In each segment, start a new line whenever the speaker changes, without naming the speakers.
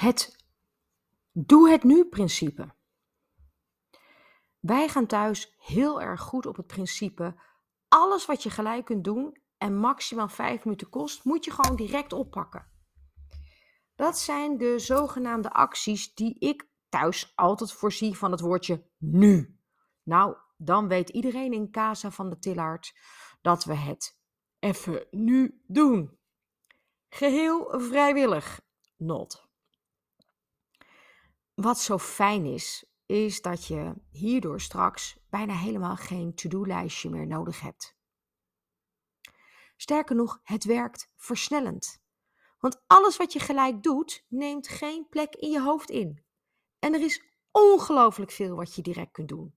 Het doe het nu principe. Wij gaan thuis heel erg goed op het principe: alles wat je gelijk kunt doen en maximaal vijf minuten kost, moet je gewoon direct oppakken. Dat zijn de zogenaamde acties die ik thuis altijd voorzie van het woordje nu. Nou, dan weet iedereen in Casa van de Tillard dat we het even nu doen. Geheel vrijwillig, not. Wat zo fijn is, is dat je hierdoor straks bijna helemaal geen to-do-lijstje meer nodig hebt. Sterker nog, het werkt versnellend. Want alles wat je gelijk doet, neemt geen plek in je hoofd in. En er is ongelooflijk veel wat je direct kunt doen.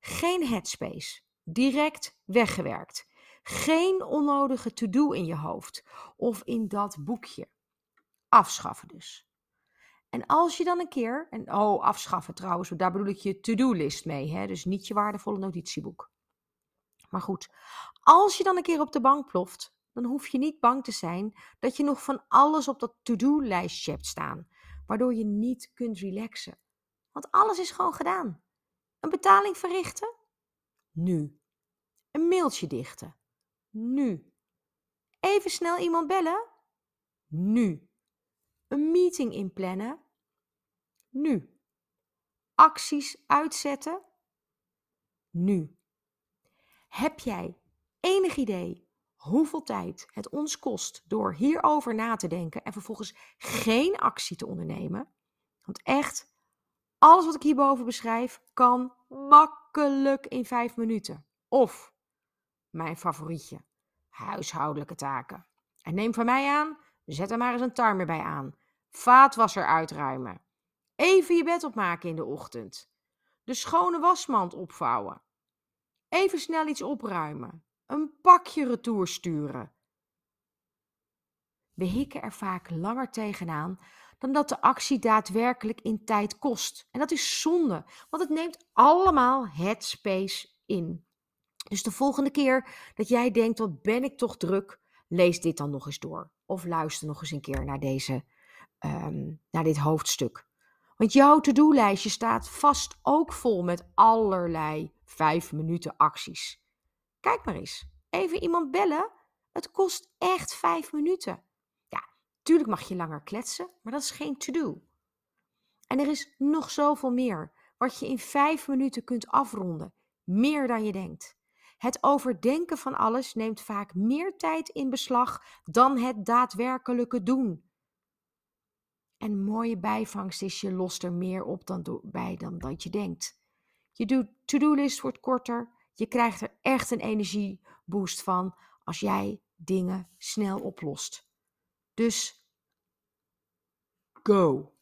Geen headspace, direct weggewerkt. Geen onnodige to-do in je hoofd of in dat boekje. Afschaffen dus. En als je dan een keer, en oh, afschaffen trouwens, daar bedoel ik je to-do-list mee, hè? dus niet je waardevolle notitieboek. Maar goed, als je dan een keer op de bank ploft, dan hoef je niet bang te zijn dat je nog van alles op dat to-do-lijstje hebt staan, waardoor je niet kunt relaxen. Want alles is gewoon gedaan. Een betaling verrichten? Nu. Een mailtje dichten? Nu. Even snel iemand bellen? Nu. Een meeting inplannen? Nu. Acties uitzetten? Nu. Heb jij enig idee hoeveel tijd het ons kost door hierover na te denken en vervolgens geen actie te ondernemen? Want echt, alles wat ik hierboven beschrijf kan makkelijk in vijf minuten. Of mijn favorietje, huishoudelijke taken. En neem van mij aan, zet er maar eens een timer bij aan. Vaatwasser uitruimen. Even je bed opmaken in de ochtend. De schone wasmand opvouwen. Even snel iets opruimen. Een pakje retour sturen. We hikken er vaak langer tegenaan dan dat de actie daadwerkelijk in tijd kost. En dat is zonde, want het neemt allemaal het space in. Dus de volgende keer dat jij denkt, wat ben ik toch druk, lees dit dan nog eens door. Of luister nog eens een keer naar, deze, um, naar dit hoofdstuk. Want jouw to-do-lijstje staat vast ook vol met allerlei vijf minuten acties. Kijk maar eens. Even iemand bellen. Het kost echt vijf minuten. Ja, tuurlijk mag je langer kletsen, maar dat is geen to-do. En er is nog zoveel meer wat je in vijf minuten kunt afronden. Meer dan je denkt. Het overdenken van alles neemt vaak meer tijd in beslag dan het daadwerkelijke doen. En mooie bijvangst is, je lost er meer op dan bij dan dat je denkt. Je to-do-list wordt korter. Je krijgt er echt een energieboost van als jij dingen snel oplost. Dus go!